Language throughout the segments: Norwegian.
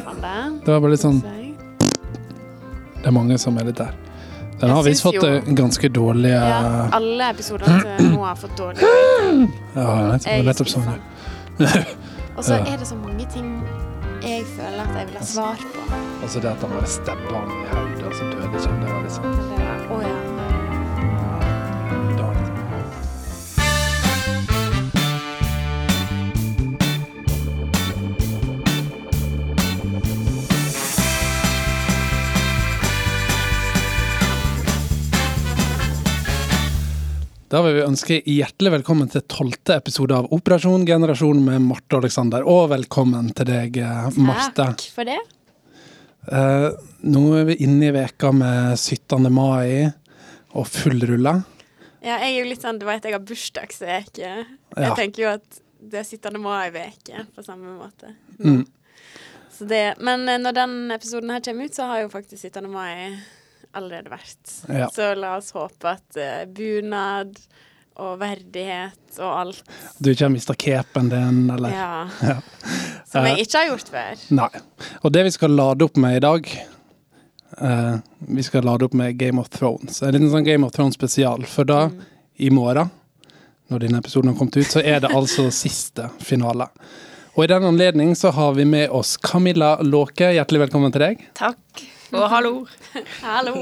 Det var bare litt sånn. Det er mange som er litt der. Den har visst fått jo- eh, ganske dårlige Ja, Ja, alle episoder til nå har fått dårlige Ja, nettopp, sånn. Og så er det så mange ting jeg føler at jeg vil ha svar på. Altså det at han bare stabba han i hodet, og så døde ikke han. Det var litt sånn var, å ja. Da vil vi ønske hjertelig velkommen til tolvte episode av Operasjon generasjon med Marte og Aleksander. Og velkommen til deg, eh, Marte. Takk for det. Eh, nå er vi inne i veka med 17. mai og fullrulla. Ja, jeg er jo litt sånn, du vet jeg har bursdagsveke. Jeg Ja. tenker jo at det er 17. mai-veke på samme måte. Mm. Så det, men eh, når den episoden her kommer ut, så har jo faktisk 17. mai allerede vært. Ja. Så la oss håpe at uh, bunad og verdighet og alt Du ikke har mista capen din, eller ja, Ja. Som Eh, jeg ikke har gjort før. Nei. Og det vi skal lade opp med i dag uh, Vi skal lade opp med Game of Thrones. En liten sånn Game of Thrones spesial. For da, Mm. i morgen, når denne episoden har kommet ut, så er det altså siste finale. Og i den anledning så har vi med oss Camilla Låke. Hjertelig velkommen til deg. Takk. Og hallo. Hallo!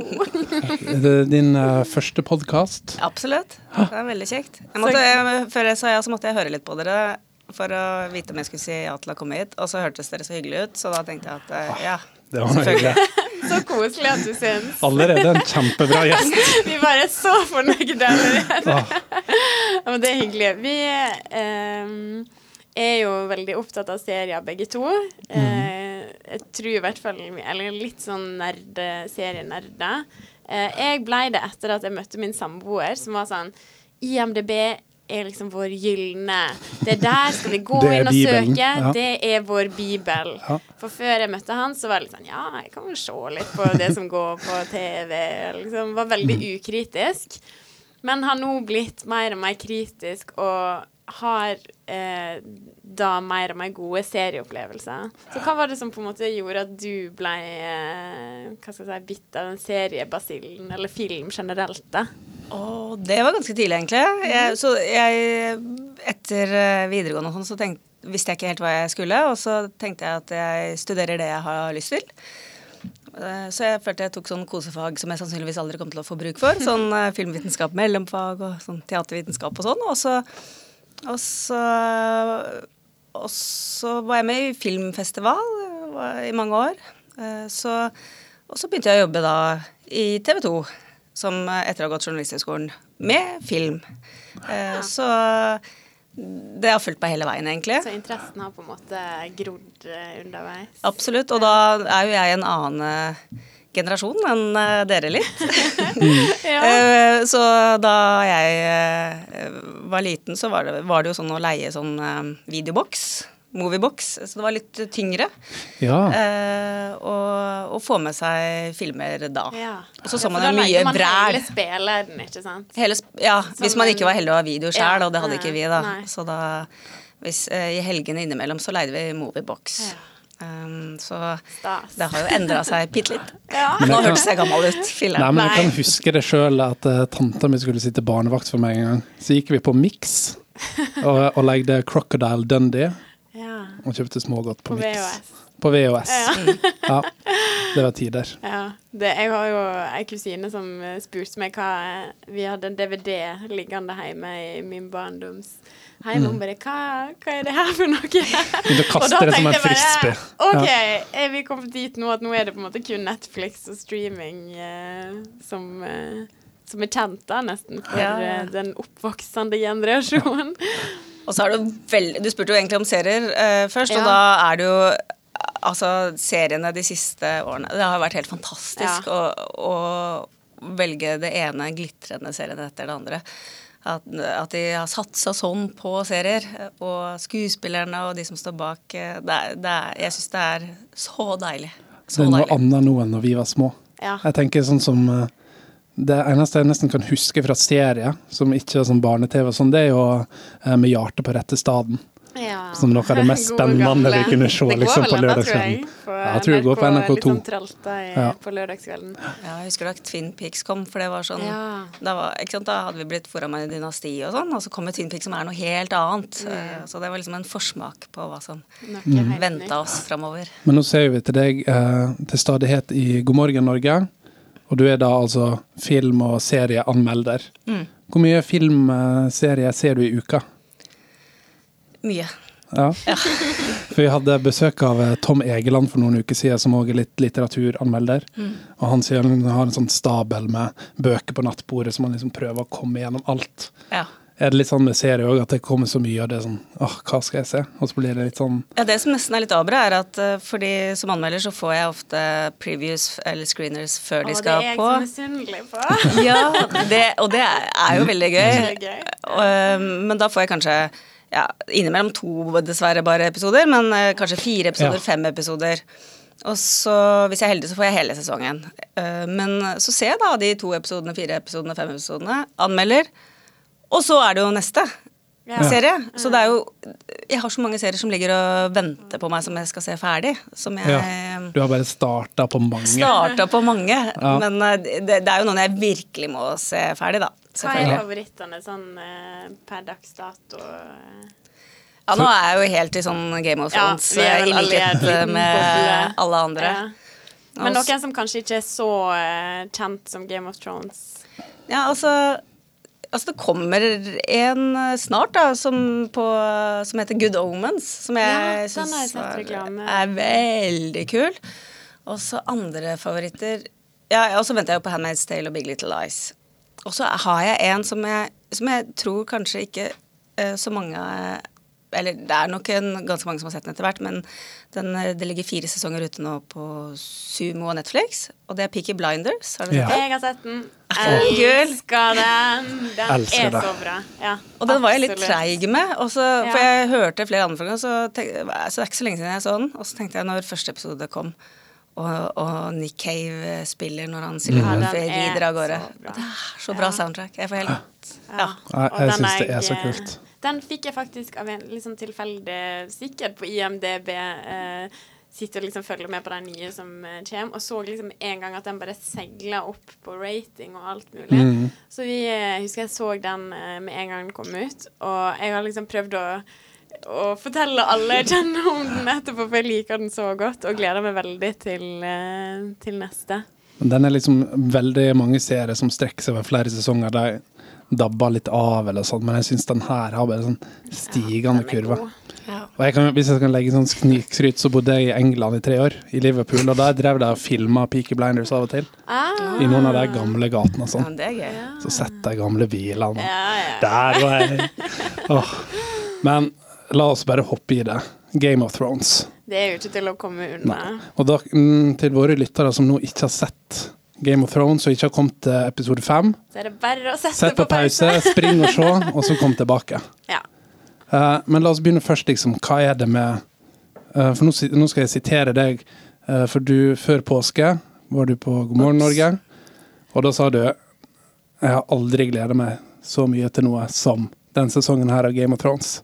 Det er Din uh, første podkast. Absolutt. Det er veldig kjekt. Jeg måtte, jeg, før jeg sa ja, så måtte jeg høre litt på dere for å vite om jeg skulle si ja til å komme hit. Og så hørtes dere så hyggelig ut, så da tenkte jeg at uh, ja. Det var noe hyggelig. Så koselig at du syns. Allerede en kjempebra gjest. Vi bare er så fornøyde allerede. Ah, men det er hyggelig. Vi ehm, er jo veldig opptatt av serier, begge to. Eh, jeg tror i hvert fall Eller litt sånn nerde, serienerder. Eh, jeg blei det etter at jeg møtte min samboer, som var sånn IMDb er liksom vår gylne Det er der skal vi gå inn og Bibelen, søke. ja. Det er vår bibel. Ja. For før jeg møtte han, så var det litt sånn Ja, jeg kan vel se litt på det som går på TV. Liksom var veldig Mm. ukritisk. Men har nå blitt mer og mer kritisk og har eh, da mer og mer gode serieopplevelser. Så hva var det som på en måte gjorde at du ble eh, hva skal jeg si, bitt av den seriebasillen, eller film generelt, da? Oh, det var ganske tidlig, egentlig. Jeg, så jeg Etter eh, videregående og sånn, så tenkte, visste jeg ikke helt hva jeg skulle, og så tenkte jeg at jeg studerer det jeg har lyst til. Eh, Så jeg følte jeg tok sånn kosefag som jeg sannsynligvis aldri kom til å få bruk for. Sånn eh, filmvitenskap, mellomfag og sånn teatervitenskap og sånn. Og så, og så, og så var jeg med i filmfestival eh, i mange år. Eh, Så, og så begynte jeg å jobbe da i TV 2, som eh, etter å ha gått Journalisthøgskolen, med film. Ja. Så det har fulgt meg hele veien, egentlig. Så interessen har på en måte grodd eh, underveis? Absolutt. Og da er jo jeg en annen eh, generasjon enn eh, dere litt. Ja. Eh, Så da jeg eh, var liten, så var det, var det jo sånn å leie sånn videoboks. Moviebox. Så det var litt tyngre. ja. eh, Og, og få med seg filmer da. Ja. Og så så man jo mye man bræl. Hele spilleren, ikke sant? Hele, sp- ja, hvis man ikke var heldig å ha video sjøl, Ja, og det hadde ikke vi, da. nei. Så da hvis, eh, I helgene innimellom så leide vi Moviebox. Ja. Um, så Stas. det har jo endra seg bitte litt. Ja. Nå hørtes jeg gammel ut. Nei, men jeg kan huske det sjøl at uh, tanta mi skulle sitte barnevakt for meg en gang. Så gikk vi på Mix og, og legde Crocodile Dundee Ja. og kjøpte smågodt på, På Mix. VHS. På VHS. Ja. Ja. Det var tider. Ja. Det, jeg har jo ei kusine som eh, spurte meg hva Vi hadde en DVD liggende hjemme i min barndoms heim. Mm. Hun bare hva, hva er det her for noe? Begynte å kaste det som en frisbee. OK, er vi kommet dit nå at nå er det på en måte kun Netflix og streaming eh, som eh, som er kjent da, nesten for Ja, ja. eh, den oppvoksende generasjonen. Og så er det veldig Du spurte jo egentlig om serier eh, først, Ja. og da er det jo Altså, seriene de siste årene Det har vært helt fantastisk å, å velge det ene glitrende serien etter det andre. At, at de har satsa sånn på serier. Og skuespillerne og de som står bak. eh, Det er, det er, jeg syns det er så deilig. Det Så er noe deilig. annet nå enn når vi var små. Ja. Jeg tenker sånn som eh, Det eneste jeg nesten kan huske fra serie, som ikke er sånn barne-TV, og sånn, det er jo eh, Med hjertet på rette staden. Ja. Som noe av det mest spennende vi kunne se liksom, på lørdagskvelden. jeg, tror det går på NRK2. Litt sånn tralta i, Ja. på lørdagskvelden. Ja, jeg husker da Twin Peaks kom, for det var sånn Ja. da, var, ikke sant, da hadde vi blitt fora med dynasti og sånn, og så kom Twin Peaks som er noe helt annet. Mm. Så det var liksom en forsmak på hva som Mm. venta oss framover. Men nå ser vi til deg eh, til stadighet i God morgen Norge. Og du er da altså film- og serieanmelder. Mm. Hvor mye filmserier ser du i uka? Mye. Ja. For vi hadde besøk av eh, Tom Egeland for noen uker siden, som også er litt litteraturanmelder. Og han sier han har en sånn stabel med bøker på nattbordet som han liksom prøver å komme gjennom alt. Ja. Er det litt sånn med serier òg, at det kommer så mye, og det er sånn åh, hva skal jeg se? Og så blir det litt sånn Ja, Det som nesten er litt abra, er at eh, fordi som anmelder så får jeg ofte previews eller screeners før de skal det er jeg på. så misunnelig på. Ja, det, og det er er jo veldig gøy. Det er gøy. Og, eh, men da får jeg kanskje ja, innimellom to dessverre bare episoder, men eh, kanskje fire episoder, Ja. fem episoder. Og så, hvis jeg er heldig, så får jeg hele sesongen. Eh, Men så ser jeg da de to episodene, fire episodene, fem episodene, anmelder, og så er det jo neste Ja. serie. Så det er jo Jeg har så mange serier som ligger og venter på meg som jeg skal se ferdig. Som jeg Ja. Du har bare starta på mange. starta på mange. Ja. Men eh, det, det er jo noen jeg virkelig må se ferdig, da. Hva er favorittene sånn eh, per dags dato? Ja, nå er jeg jo helt i sånn Game of Ja, Thrones, er eh, i likhet med alle andre. Ja. Men noen som kanskje ikke er så eh, kjent som Game of Thrones? Ja, altså Altså Det kommer en snart da som, på, som heter Good Omens, som jeg ja, syns er veldig kul. Og så andre favoritter Ja, og så venter jeg jo på Handmaid's Tale og Big Little Lies. Og så har jeg en som jeg, som jeg tror kanskje ikke uh, så mange Eller det er nok en, ganske mange som har sett den etter hvert, men den, eh, det ligger fire sesonger ute nå på Sumo og Netflix, og det er Peaky Blinders. Har du Ja. sett den? Jeg har sett den. Kul. Elsker den. Den Elsker er det. så bra. Ja, Og den var jeg litt treig med. også, For jeg hørte flere anbefalinger, så, tenk- så det er ikke så lenge siden jeg så den. Og så tenkte jeg når første episode kom, og, og Nick Cave spiller når han Ja, Sylvester den er rider av gårde. så bra. Det er så bra Ja. soundtrack. Jeg får helt Ja. Ja. Jeg syns det er så kult. Den fikk jeg faktisk av en sånn tilfeldig Sikkert på IMDb. Eh, sitter og liksom følger med på de nye som eh, kommer, og så liksom en gang at den bare seiler opp på rating og alt mulig. Mm. Så vi eh, husker jeg så den eh, med en gang den kom ut, og jeg har liksom prøvd å å fortelle alle jeg kjenner om den etterpå, for jeg liker den så godt og gleder meg veldig til, eh, til neste. Den er liksom veldig mange serier som strekker seg over flere sesonger. De dabber litt av, eller sånn, men jeg syns den her har bare sånn stigende er kurve. Ja. Og jeg kan, hvis jeg kan legge sånn snikskryt, så bodde jeg i England i tre år, i Liverpool, og der drev de og filma Peaky Blinders av og til. Ah, I noen av de gamle gatene og sånn. men det gøy. Så setter de gamle bilene. ja, ja. Der var jeg! Oh. Men la oss bare hoppe i det. Game of Thrones. Det er jo ikke til å komme unna. Nei. Og da, mm, til våre lyttere som nå ikke har sett Game of Thrones og ikke har kommet til episode fem, Så er det bare å sette sett på pause, spring og se, og så kom tilbake. Ja. Uh, men la oss begynne først, liksom. Hva er det med uh, For nå, nå skal jeg sitere deg, uh, for du før påske var du på God morgen Norge, og da sa du Jeg har aldri gleda meg så mye til noe som denne sesongen her av Game of Thrones.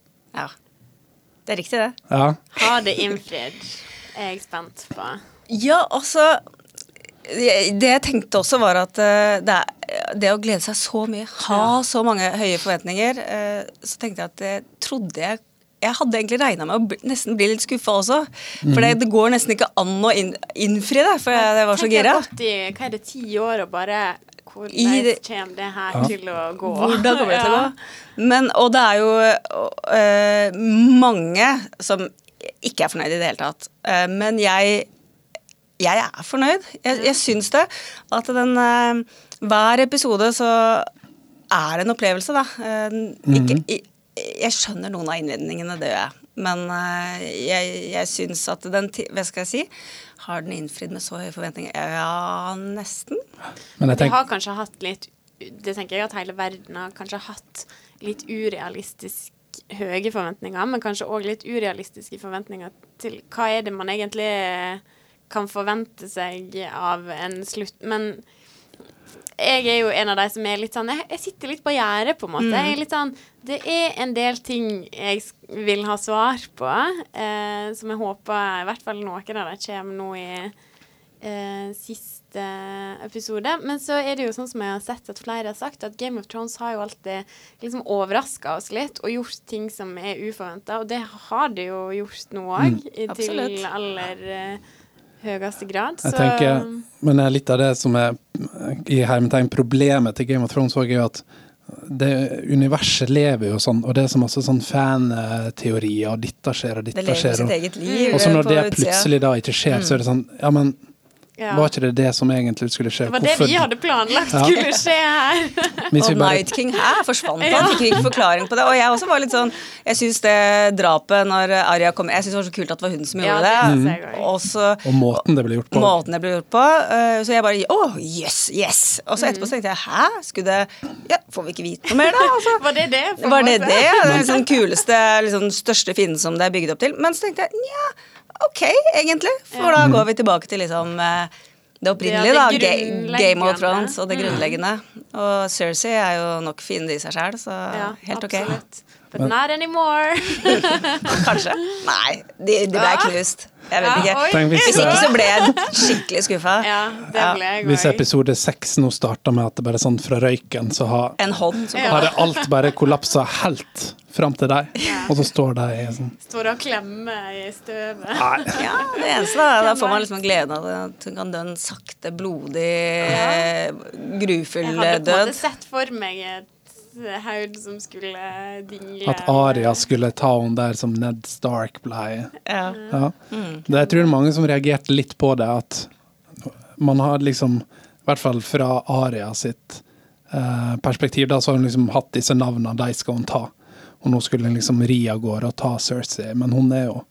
Det er riktig, det. Ja. Har det innfridd? Er jeg spent på. Ja, altså Det det jeg tenkte også, var at eh, det, er, det å glede seg så mye, ha så mange høye forventninger, eh, så tenkte jeg at det trodde jeg jeg hadde egentlig regna med å bli, nesten bli litt skuffa også. For det, det går nesten ikke an å inn, innfri det, for jeg, jeg var så gira. har gått i hva er det, ti år og bare Hvordan det- kommer det her Ja. til å gå? Hvordan kommer det til å gå? Men, og det er jo øh, mange som ikke er fornøyd i det hele tatt. Eh, men jeg, jeg er fornøyd. Jeg, jeg syns det. At den øh, Hver episode så er det en opplevelse, da. Eh, ikke, i, jeg skjønner noen av innledningene, det gjør jeg. Men jeg, jeg syns at den Hva skal jeg si? Har den innfridd med så høye forventninger? Ja, nesten. Men tenker har kanskje hatt litt Det tenker jeg at hele verden har kanskje hatt litt urealistisk høye forventninger, men kanskje òg litt urealistiske forventninger til hva er det man egentlig kan forvente seg av en slutt. Men jeg er jo en av de som er litt sånn Jeg, jeg sitter litt på gjerdet, på en måte. Jeg er litt sånn Det er en del ting jeg vil ha svar på, eh, som jeg håper i hvert fall noen av dem kommer nå i eh, siste episode. Men så er det jo sånn som jeg har sett at flere har sagt, at Game of Thrones har jo alltid liksom overraska oss litt og gjort ting som er uforventa, og det har det jo gjort nå òg, til Absolutt. aller eh, høyeste grad. Jeg tenker, men litt av det som er i hermetegn problemet til Game of Thrones er jo at det universet lever jo sånn, og det er så masse sånn fan-teorier, og dette skjer, og Det dette lever skjer. sitt Og, eget liv. og så når det plutselig da ikke skjer, så er det sånn Ja, men ja. var ikke det det som egentlig skulle skje? Det var det vi hadde planlagt Ja. skulle skje her. Og bare Night King her forsvant han, fikk ikke forklaring på det. Og jeg også var litt sånn Jeg syns det drapet når Aria kom Jeg syns det var så kult at det var hun som Ja, gjorde det det. Mm. også. Og måten det ble gjort på. måten det ble gjort på. eh, Så jeg bare Å, yes, yes! Og så etterpå så tenkte jeg Hæ? Skulle det Ja, får vi ikke vite noe mer, da? Altså, Var det det? var det det? Den liksom kuleste, liksom, største fienden som det er bygd opp til? Men så tenkte jeg nja, ok, egentlig. For da går vi tilbake til liksom eh, det opprinnelige, da. Ga- Game of. Thrones og det grunnleggende. Og Cersei er jo nok fiende i seg sjæl, så helt ok. absolutt. But not anymore. Kanskje. Nei, de, de ble Ja. knust. Jeg vet Ja, ikke. Tenk hvis, Hvis ikke så ble jeg skikkelig skuffa. Ja, Ja. jeg hvis episode seks nå starter med at det bare er sånn fra røyken, så har, En hånd som Ja. har det alt bare kollapsa helt fram til deg. Og så står de i sånn Står og klemmer i støvet. Nei. Ja, det eneste da, da får man liksom gleden av det. At hun kan dø en sakte, blodig, eh, grufull Jeg hadde på en måte sett for meg et haud som skulle dingle At Aria skulle ta henne der som Ned Stark ble. Ja. Ja. Det, jeg tror det er mange som reagerte litt på det, at man har liksom, i hvert fall fra Aria sitt eh, perspektiv, da, så har hun liksom hatt disse navnene, de skal hun ta. Og nå skulle hun liksom ri av gårde og ta Cersei, men hun er jo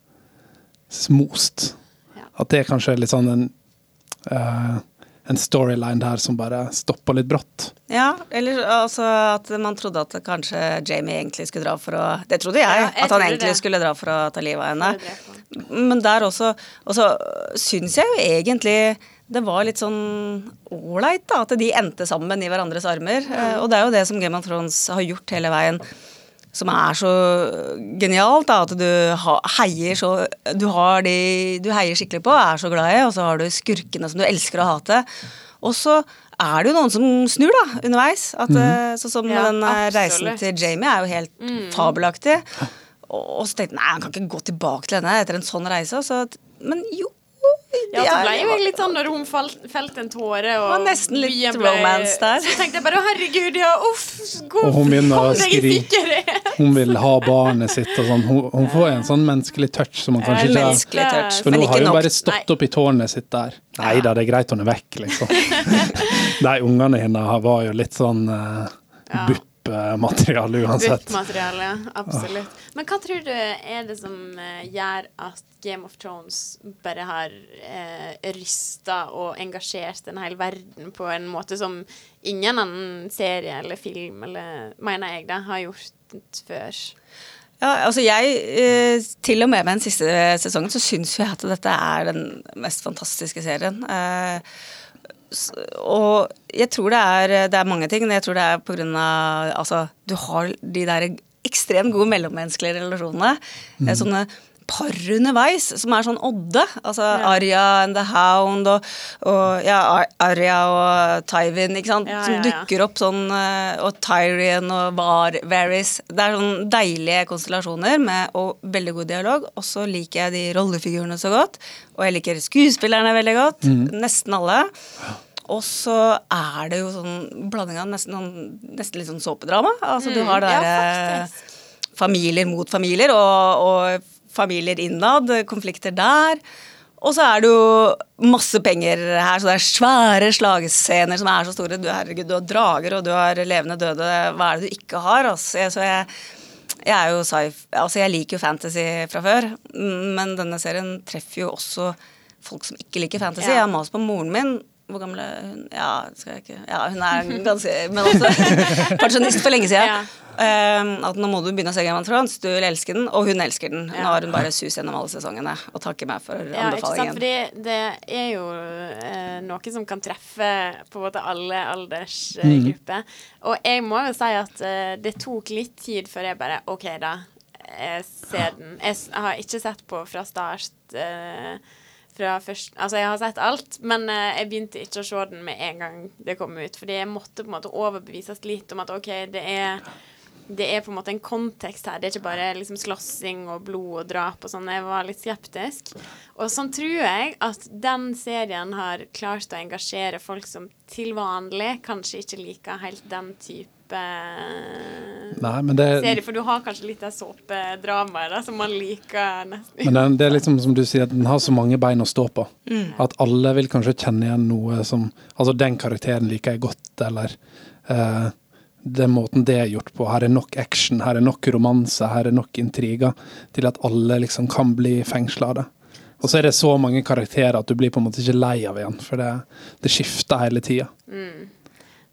smost. Ja. At det kanskje er litt sånn en, eh, en storyline der som bare stopper litt brått. Ja, eller altså at man trodde at kanskje Jamie egentlig skulle dra for å Det trodde jeg, Ja, jeg at han egentlig det. skulle dra for å ta livet av henne. Men der også Og så syns jeg jo egentlig det var litt sånn ålreit, da. At de endte sammen i hverandres armer. Ja. Og det er jo det som Game of Thrones har gjort hele veien. Som er så genialt, da. At du heier så Du har de du heier skikkelig på, er så glad i, og så har du skurkene som du elsker å hate. Og så er det jo noen som snur, da, underveis. At, eh, Sånn som Ja, den eh, reisen til Jamie er jo helt fabelaktig. Og, og så tenkte jeg nei, han kan ikke gå tilbake til henne etter en sånn reise. Så, men jo Ja, det så ble jo jeg litt sånn når hun falt, felte en tåre og var nesten litt ble- romance der. Så tenkte jeg bare å herregud, ja, uff, god, Og hun begynner å skrike. Hun vil ha barnet sitt og sånn. Hun, hun får en sånn menneskelig touch som man kanskje ikke har menneskelig touch, For nå har hun nok. bare stått Nei. opp i tårnet sitt der. Nei da, det er greit hun er vekk, liksom. De ungene hennes var jo litt sånn uh, Ja. BUP-materiale uansett. Buttmateriale, absolutt. Men hva tror du er det som eh, gjør at Game of Thrones bare har eh, rysta og engasjert en hel verden på en måte som ingen annen serie eller film, eller mener jeg da, har gjort før? Ja, altså jeg, eh, Til og med med den siste sesongen så syns jeg at dette er den mest fantastiske serien. Eh, og jeg tror det er, det er mange ting. men Jeg tror det er på grunn av Altså, du har de der ekstremt gode mellommenneskelige relasjonene. Mm. Sånne par underveis som er sånn odde. Altså Arya and the Hound og, og ja, Arja Arya og Tywin, ikke sant. Ja, som ja, ja. dukker opp sånn eh, Og Tyrion og Var Varys. Det er sånn deilige konstellasjoner med, og veldig god dialog. Og så liker jeg de rollefigurene så godt. Og jeg liker skuespillerne veldig godt. Nesten alle. Og så er det jo sånn blanding av nesten, sånn- nesten litt sånn såpedrama. Altså du har det ja, derre familier mot familier, og, og familier innad, konflikter der. Og så er det jo masse penger her, så det er svære slagscener som er så store. Du, herregud, du har drager, og du har levende døde. Hva er det du ikke har? Altså, jeg, så jeg, jeg er jo altså jeg liker jo fantasy fra før, men denne serien treffer jo også folk som ikke liker fantasy. Ja. Jeg har mast på moren min Hvor gammel er hun? Ja, skal jeg ikke Ja, hun er ganske Men også pensjonist for lenge siden. Ja. Eh, at nå må du begynne å se Game of Thrones. Du vil elske den, og hun elsker den. Nå har hun bare sus gjennom alle sesongene og takker meg for Ja, ikke sant? Fordi det er jo eh, noe som kan treffe på en måte alle aldersgrupper. Og jeg må jo si at eh, det tok litt tid før jeg bare OK, da. Jeg ser den. Jeg har ikke sett på fra start. eh, fra først, altså Jeg har sett alt, men eh, jeg begynte ikke å se den med en gang det kom ut. Fordi jeg måtte på en måte overbevises litt om at OK, det er det er på en måte en kontekst her. Det er ikke bare liksom slåssing og blod og drap og sånn. Jeg var litt skeptisk. Og sånn tror jeg at den serien har klart å engasjere folk som til vanlig kanskje ikke liker helt den type Det. For du har kanskje litt av såpedramaet som man liker nesten. men den, det er liksom som du sier, at den har så mange bein å stå på. At alle vil kanskje kjenne igjen noe som Altså, den karakteren liker jeg godt, eller eh, den måten det er gjort på. Her er nok action, her er nok romanse, her er nok intriger til at alle liksom kan bli fengsla av det. Og så er det så mange karakterer at du blir på en måte ikke lei av igjen, for det, det skifter hele tida.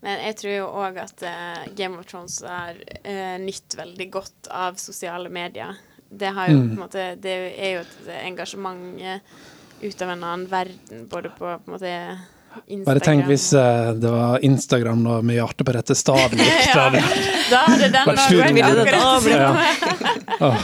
Men jeg tror jo òg at uh, Game of Thrones har uh, nytt veldig godt av sosiale medier. Det har jo på en måte Det er jo et engasjement uh, ut av en annen verden, både på på en måte Instagram Bare tenk hvis uh, det var Instagram da, med hjertet på rette staden. ja. Da hadde den Vært akkurat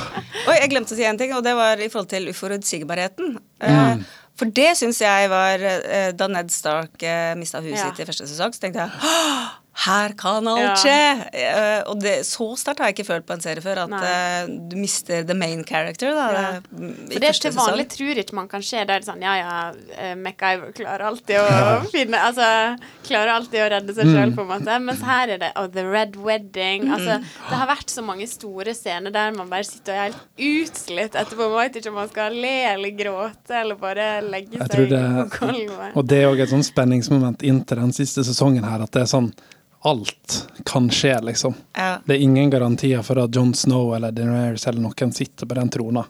Oi, jeg glemte å si en ting, og det var i forhold til uforutsigbarheten. Mm. Eh, For det syns jeg var eh, Da Ned Stark uh, mista huset Ja. sitt i første sesong, så tenkte jeg «Åh, her kan alt Ja. skje! Eh, og det, så sterkt har jeg ikke følt på en serie før, at eh, du mister the main character. Da, Ja. det- i For det er til vanlig sesong. tror ikke man kan skje. Da er det sånn ja ja, eh, MacGyver klarer alltid å finne Altså klarer alltid å redde seg sjøl, på en måte. Mens her er det oh, The Red Wedding. Altså, det har vært så mange store scener der man bare sitter og er helt utslitt etterpå. Man vet ikke om man skal le eller gråte eller bare legge seg det, på gulvet. og det er òg et sånn spenningsmoment inntil den siste sesongen her, at det er sånn Alt kan skje, liksom. Ja. Det er ingen garantier for at John Snow eller Daenerys eller noen sitter på den trona.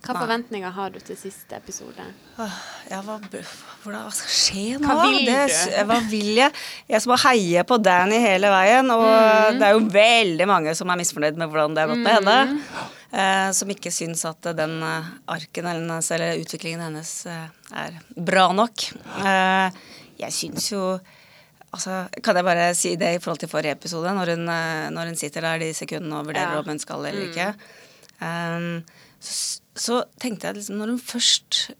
Hva forventninger har du til siste episode? Ja, hva, hvordan, hva skal skje nå? Hva vil det. Hva vil jeg? Jeg skal bare heie på Danny hele veien, og Mm. det er jo veldig mange som er misfornøyd med hvordan det har gått med henne. Eh, som ikke syns at den eh, arken hennes, eller utviklingen hennes, eh, er bra nok. Eh, jeg syns jo Altså, kan jeg bare si det i forhold til forrige episode, når hun, eh, når hun sitter der de sekundene og vurderer Ja. om hun skal eller ikke. Um, så, så tenkte jeg liksom, når hun først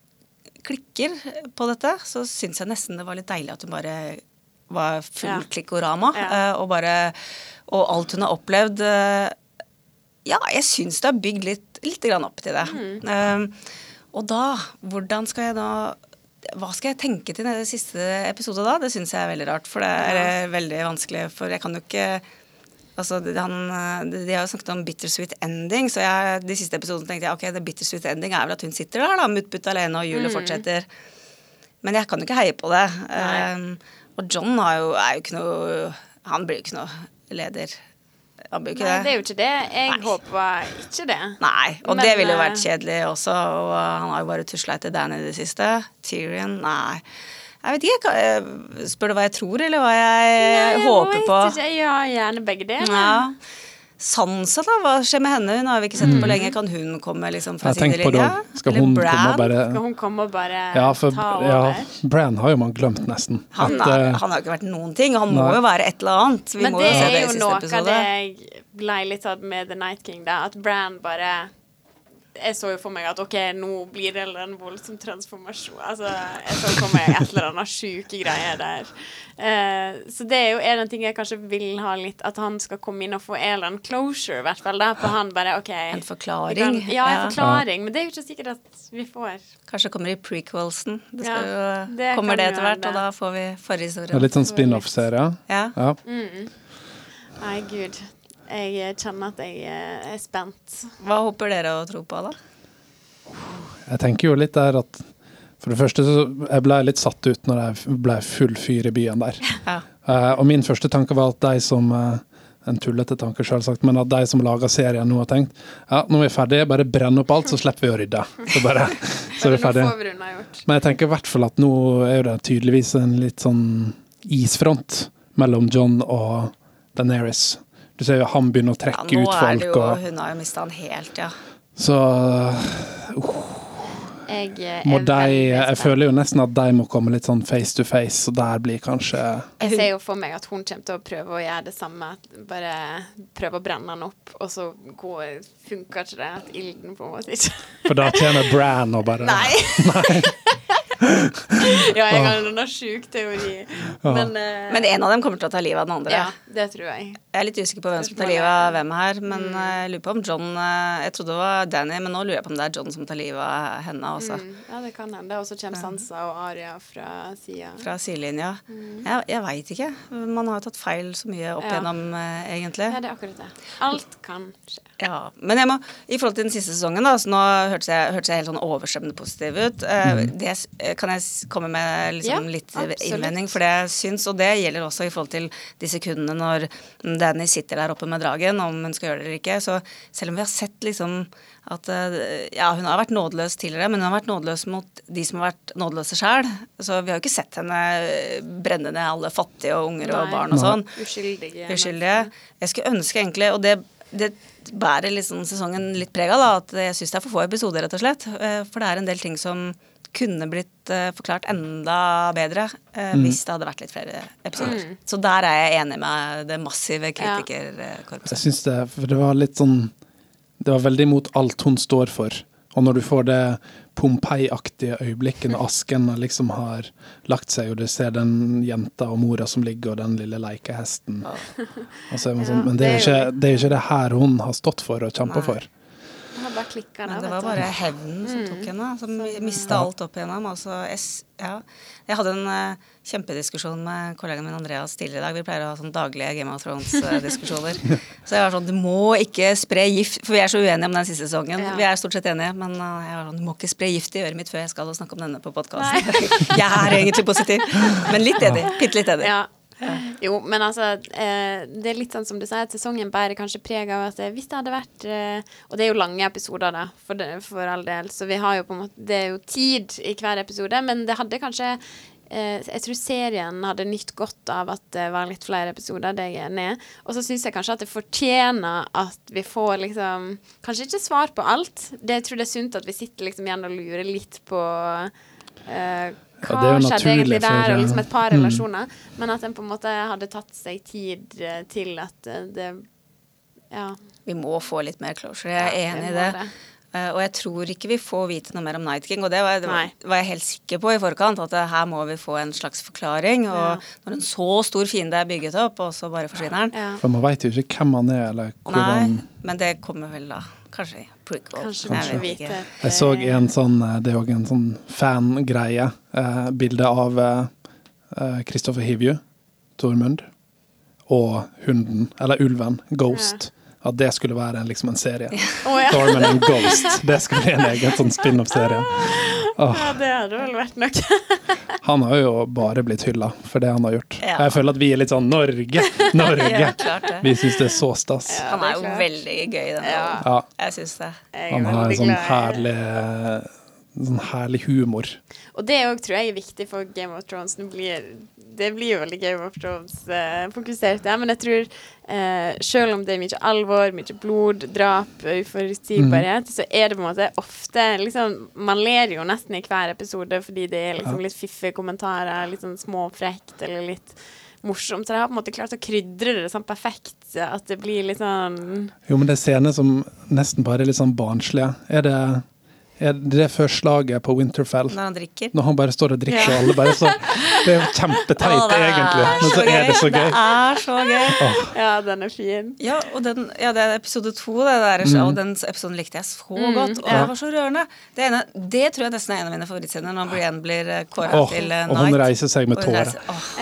klikker på dette, så syns jeg nesten det var litt deilig at hun bare var full Ja. klikkorama. Ja. eh, Og bare Og alt hun har opplevd eh, Ja, jeg syns det har bygd litt, litt grann opp til det. Mm. Um, og da, hvordan skal jeg da hva skal jeg tenke til den siste episode da? Det syns jeg er veldig rart, for det er ja. veldig vanskelig. For jeg kan jo ikke Altså, han, eh, de har jo snakket om bittersweet ending, så jeg, de siste episodene tenkte jeg ok, det bittersweet ending er vel at hun sitter der da, muttputt alene, og hjulet fortsetter. Men jeg kan jo ikke heie på det. Um, og John har jo, er jo ikke noe Han blir jo ikke noe leder. Han blir ikke Nei, det. det er jo ikke det. Jeg Nei. håper ikke det. Nei, og Men, det ville jo eh, vært kjedelig også. Og han har jo bare tusla etter Dan i det siste. Tyrion, nei. Jeg vet ikke. hva- Spør du hva jeg tror, eller hva jeg, Nei, håper på? Ikke. gjør gjerne begge deler. Ja. Sansa, da? Hva skjer med henne? Hun har vi ikke sett på lenge. Kan hun komme liksom fra Mm. Sidelinja? Skal hun komme bare Skal hun komme og bare Ja, for ta over? ja, Bran har jo man glemt, nesten. Han, At, er, eh, han har jo ikke vært noen ting. Han må Nei. jo være et eller annet. Vi Men må det jo se er det i jo noe av det jeg ble litt tatt med The Night King, da. At Bran bare Jeg så jo for meg at OK, nå blir det en voldsom transformasjon. Altså, jeg så for meg et eller annet sjuke greier der. Eh, så det er jo en av ting jeg kanskje vil ha litt At han skal komme inn og få en eller annen closure, i hvert fall. Da, på han bare OK En forklaring. kan- Ja, en Ja. forklaring. Men det er jo ikke sikkert at vi får. Kanskje det kommer i prequelsen. Det skal Ja, jo, det kommer det etter hvert, og da får vi forhistorien. litt sånn spin-off-serie. Ja. Ja. Nei, gud. Jeg kjenner at jeg eh, er spent. Hva håper dere å tro på, da? Jeg tenker jo litt der at For det første så jeg ble litt satt ut når jeg ble full fyr i byen der. Ja. Uh, og min første tanke var at de som uh, En tullete tanke, selvsagt, men at de som lager serien nå har tenkt ja, nå er vi ferdige, bare brenn opp alt, så slipper vi å rydde. Så bare Så er vi ferdige. Men jeg tenker i hvert fall at nå er det tydeligvis en litt sånn isfront mellom John og Daenerys. Du ser jo han begynner å Ja, trekke nå ut er det folk, jo og Hun har jo mista han helt, ja. så Jeg eh, må er de Jeg føler jo nesten at de må komme litt sånn face to face, og der blir kanskje Jeg ser jo for meg at hun kommer til å prøve å gjøre det samme. Bare prøve å brenne han opp, og så går, funker ikke det. At ilden på en måte ikke For da tjener Bran og bare Nei! Ja, jeg har en sjuk teori. Men, uh, Men en av dem kommer til å ta livet av den andre. Ja, det tror jeg. Jeg er litt usikker på hvem som tar livet av hvem her, men Mm. eh, jeg lurer på om John eh, Jeg trodde det var Danny, men nå lurer jeg på om det er John som tar livet av henne også. Mm, ja, det kan hende. Og så kommer Sansa og Aria fra sida. Fra sidelinja. Jeg, jeg veit ikke. Man har jo tatt feil så mye opp Mm. Ja. igjennom, uh, egentlig. Ja, det er akkurat det. Alt kan skje. Ja, Men jeg må, i forhold til den siste sesongen, da, så nå hørtes jeg, hørte jeg helt sånn overstrømmende positiv ut. Eh, Det kan jeg komme med liksom Ja, litt absolutt. innvending for det jeg syns, og det gjelder også i forhold til de sekundene når Danny sitter der oppe med dragen, om hun skal gjøre det eller ikke. Så selv om vi har sett liksom at eh, Ja, hun har vært nådeløs tidligere, men hun har vært nådeløs mot de som har vært nådeløse sjøl. Så vi har jo ikke sett henne eh, brenne ned alle fattige og unger og barn og sånn Uskyldige. uskyldige. Jeg skulle ønske egentlig, og det, det bærer liksom sesongen litt preg av, da, at jeg syns det er for få episoder, rett og slett. Eh, For det er en del ting som kunne blitt eh, forklart enda bedre mm. hvis det hadde vært litt flere episoder. Så der er jeg enig med det massive Ja. kritikerkorpset. Jeg syns det For det var litt sånn Det var veldig mot alt hun står for. Og når du får det Pompeii-aktige øyeblikket når asken liksom har lagt seg, og du ser den jenta og mora som ligger, og den lille leikehesten Og så er man sånn, Ja, Men det er jo ikke det, er jo ikke det her hun har stått for og kjempa Nei. for. Det bare klikka Men der, det var bare hevnen som tok henne, som mista alt opp igjennom. Altså, jeg, ja. jeg hadde en uh, kjempediskusjon med kollegaen min Andreas tidligere i dag. Vi pleier å ha sånn daglige Game of Thrones-diskusjoner. så jeg var sånn Du må ikke spre gift For vi er så uenige om den siste sesongen. Ja. Vi er stort sett enige, men uh, jeg var sånn Du må ikke spre gift i øret mitt før jeg skal snakke om denne på podkasten. jeg er egentlig positiv, men litt enig. Bitte litt enig. Ja. Jo, men altså eh, Det er litt sånn som du sier, at sesongen bærer kanskje preg av at eh, hvis det hadde vært eh, Og det er jo lange episoder, da, for, det, for all del, så vi har jo på en måte Det er jo tid i hver episode, men det hadde kanskje Jeg tror serien hadde nytt godt av at det var litt flere episoder, det er jeg enig i. Og så syns jeg kanskje at det fortjener at vi får liksom Kanskje ikke svar på alt. Det, jeg tror det er sunt at vi sitter liksom igjen og lurer litt på Ja, hva det er skjedde egentlig der, for, og liksom et par mm. relasjoner. Men at en på en måte hadde tatt seg tid eh, til at eh, det Ja. Vi må få litt mer closure. Jeg er Ja, enig i det. det. Uh, og jeg tror ikke vi får vite noe mer om Night King, og det var, det var, var jeg helt sikker på i forkant. At det, her må vi få en slags forklaring. Og Ja. når en så stor fiende er bygget opp, og så bare forsvinner den ja. For man veit jo ikke hvem han er, eller hvordan Nei, men det kommer vel da. Kanskje prequel. Kanskje Jeg vi vet Jeg så eh, en sånn eh, Det er òg en sånn fangreie. Eh, bilde av eh, Kristoffer Hivju, Tormund, og hunden, eller ulven, Ghost. At det skulle være en, liksom en serie. Oh, ja. Dorman and Ghost. Det skulle bli en egen sånn spin-off-serie. ja, det hadde vel vært nok. Han har jo bare blitt hylla for det han har gjort. Ja. Jeg føler at vi er litt sånn Norge! Norge! Ja, klart det. Vi syns det er så stas. Ja, Han er jo klart. veldig gøy den Ja. Ja, Jeg syns det. Jeg han har en sånn herlig Sånn herlig humor. Og det òg tror jeg er viktig for Game of Thrones. Nå blir, det blir jo veldig Game of Thrones-fokusert, ja, men jeg tror eh, selv om det er mye alvor, mye blod, drap, uforutsigbarhet, så er det på en måte ofte liksom Man ler jo nesten i hver episode fordi det er liksom litt fiffige kommentarer, litt sånn småfrekt eller litt morsomt. Så de har på en måte klart å krydre det sånn perfekt at det blir litt sånn Jo, men det er scener som nesten bare er litt sånn barnslige. Er det, er det før slaget på Winterfell? Når han drikker. Når han bare står og drikker, Ja. og alle bare så Det er jo kjempeteit, er egentlig, men så er det så gøy. Det er så gøy. Ja, den er fin. Ja, og den, ja, det er episode to, det der, Mm. og den episoden likte jeg så Mm, godt. Og ja. det var så rørende. Det, ene, det tror jeg nesten er en av mine favorittscener, når Brienne blir kåra oh, til Night. og hun reiser seg med tårer.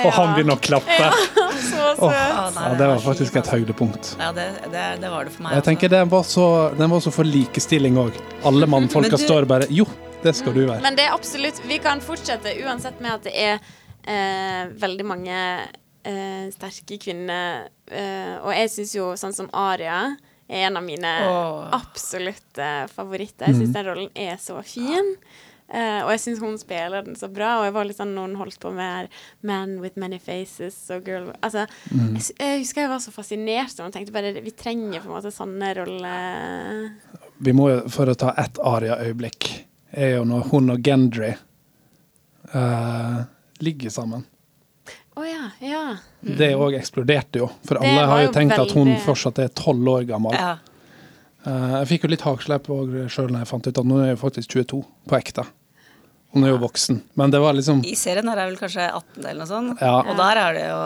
Og han begynner å klappe. Så søt. Åh, Å, nei, ja, det var faktisk et høydepunkt. Ja, det, det, det var det for meg. Jeg tenker den var så, den var så for likestilling òg. Alle mannfolka står bare Jo, det skal du være. Men det er absolutt Vi kan fortsette uansett med at det er eh, veldig mange eh, sterke kvinner. Eh, og jeg syns jo sånn som Aria er en av mine oh. absolutte favoritter. Jeg syns den rollen er så fin. Uh, og jeg syns hun spiller den så bra. Og jeg var litt sånn når hun holdt på med her, 'Man with many faces' og 'Girl' Altså, jeg, jeg husker jeg var så fascinert og tenkte bare vi trenger på en måte sånne roller. Vi må jo, for å ta ett Aria-øyeblikk, er jo når hun og Gendry uh, ligger sammen. Å ja, ja. Det òg eksploderte jo, for Det alle har jo tenkt tenkt at hun fortsatt er tolv år gammel. Ja. Uh, jeg fikk jo litt hakslepp sjøl når jeg fant ut at nå er jeg faktisk 22, på ekte. Hun er jo voksen, men det var liksom I serien her er vel kanskje 18 eller noe sånt. Ja. Og der er det jo